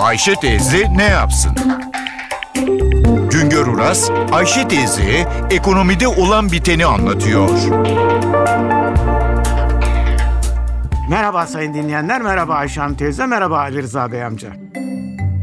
Ayşe teyze ne yapsın? Güngör Uras, Ayşe teyze ekonomide olan biteni anlatıyor. Merhaba sayın dinleyenler, merhaba Ayşe Hanım teyze, merhaba Ali Rıza Bey amca.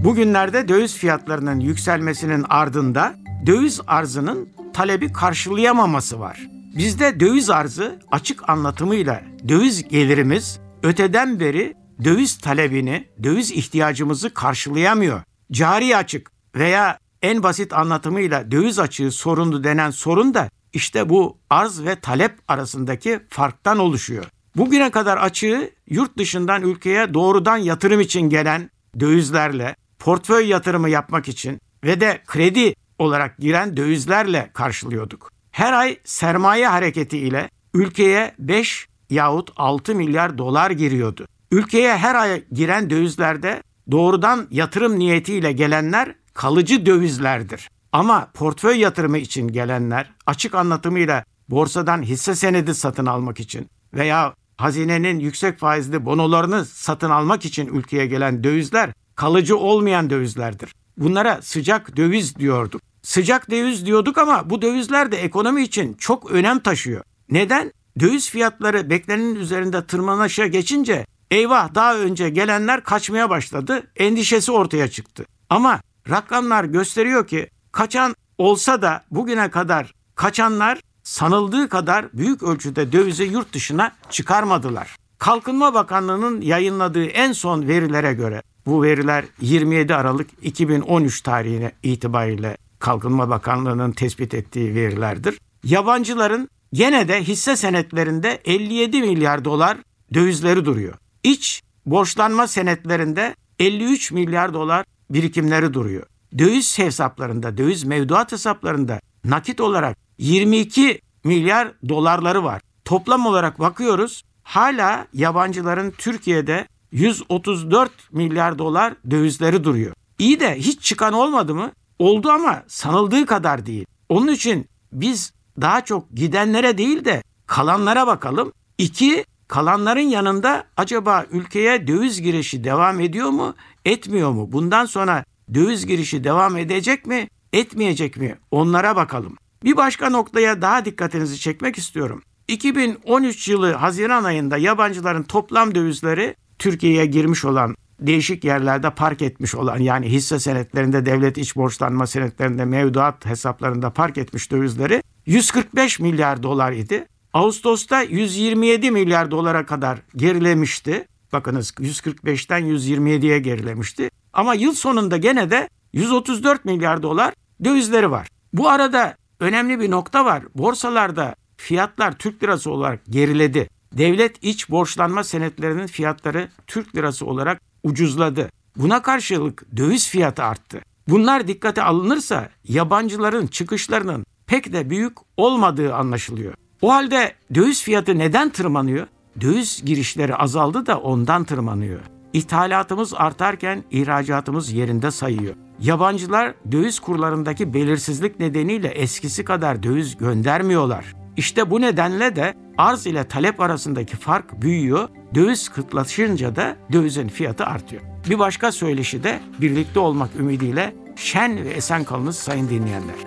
Bugünlerde döviz fiyatlarının yükselmesinin ardında döviz arzının talebi karşılayamaması var. Bizde döviz arzı açık anlatımıyla döviz gelirimiz öteden beri döviz talebini, döviz ihtiyacımızı karşılayamıyor. Cari açık veya en basit anlatımıyla döviz açığı sorunu denen sorun da işte bu arz ve talep arasındaki farktan oluşuyor. Bugüne kadar açığı yurt dışından ülkeye doğrudan yatırım için gelen dövizlerle, portföy yatırımı yapmak için ve de kredi olarak giren dövizlerle karşılıyorduk. Her ay sermaye hareketi ile ülkeye 5 yahut 6 milyar dolar giriyordu. Ülkeye her ay giren dövizlerde doğrudan yatırım niyetiyle gelenler kalıcı dövizlerdir. Ama portföy yatırımı için gelenler açık anlatımıyla borsadan hisse senedi satın almak için veya hazinenin yüksek faizli bonolarını satın almak için ülkeye gelen dövizler kalıcı olmayan dövizlerdir. Bunlara sıcak döviz diyorduk. Sıcak döviz diyorduk ama bu dövizler de ekonomi için çok önem taşıyor. Neden? Döviz fiyatları beklenenin üzerinde tırmanışa geçince eyvah daha önce gelenler kaçmaya başladı. Endişesi ortaya çıktı. Ama rakamlar gösteriyor ki kaçan olsa da bugüne kadar kaçanlar sanıldığı kadar büyük ölçüde dövizi yurt dışına çıkarmadılar. Kalkınma Bakanlığı'nın yayınladığı en son verilere göre bu veriler 27 Aralık 2013 tarihine itibariyle Kalkınma Bakanlığı'nın tespit ettiği verilerdir. Yabancıların gene de hisse senetlerinde 57 milyar dolar dövizleri duruyor. İç borçlanma senetlerinde 53 milyar dolar birikimleri duruyor. Döviz hesaplarında, döviz mevduat hesaplarında nakit olarak 22 milyar dolarları var. Toplam olarak bakıyoruz hala yabancıların Türkiye'de 134 milyar dolar dövizleri duruyor. İyi de hiç çıkan olmadı mı? Oldu ama sanıldığı kadar değil. Onun için biz daha çok gidenlere değil de kalanlara bakalım. İki, kalanların yanında acaba ülkeye döviz girişi devam ediyor mu, etmiyor mu? Bundan sonra döviz girişi devam edecek mi, etmeyecek mi? Onlara bakalım. Bir başka noktaya daha dikkatinizi çekmek istiyorum. 2013 yılı Haziran ayında yabancıların toplam dövizleri Türkiye'ye girmiş olan değişik yerlerde park etmiş olan yani hisse senetlerinde, devlet iç borçlanma senetlerinde, mevduat hesaplarında park etmiş dövizleri 145 milyar dolar idi. Ağustos'ta 127 milyar dolara kadar gerilemişti. Bakınız 145'ten 127'ye gerilemişti. Ama yıl sonunda gene de 134 milyar dolar dövizleri var. Bu arada önemli bir nokta var. Borsalarda fiyatlar Türk lirası olarak geriledi. Devlet iç borçlanma senetlerinin fiyatları Türk lirası olarak ucuzladı. Buna karşılık döviz fiyatı arttı. Bunlar dikkate alınırsa yabancıların çıkışlarının pek de büyük olmadığı anlaşılıyor. O halde döviz fiyatı neden tırmanıyor? Döviz girişleri azaldı da ondan tırmanıyor. İthalatımız artarken ihracatımız yerinde sayıyor. Yabancılar döviz kurlarındaki belirsizlik nedeniyle eskisi kadar döviz göndermiyorlar. İşte bu nedenle de arz ile talep arasındaki fark büyüyor. Döviz kıtlaşınca da dövizin fiyatı artıyor. Bir başka söyleşi de birlikte olmak ümidiyle şen ve esen kalınız sayın dinleyenler.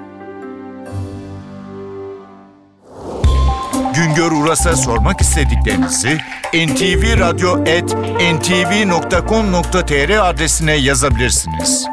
Güngör Uras'a sormak istediklerinizi ntvradio.com.tr adresine yazabilirsiniz.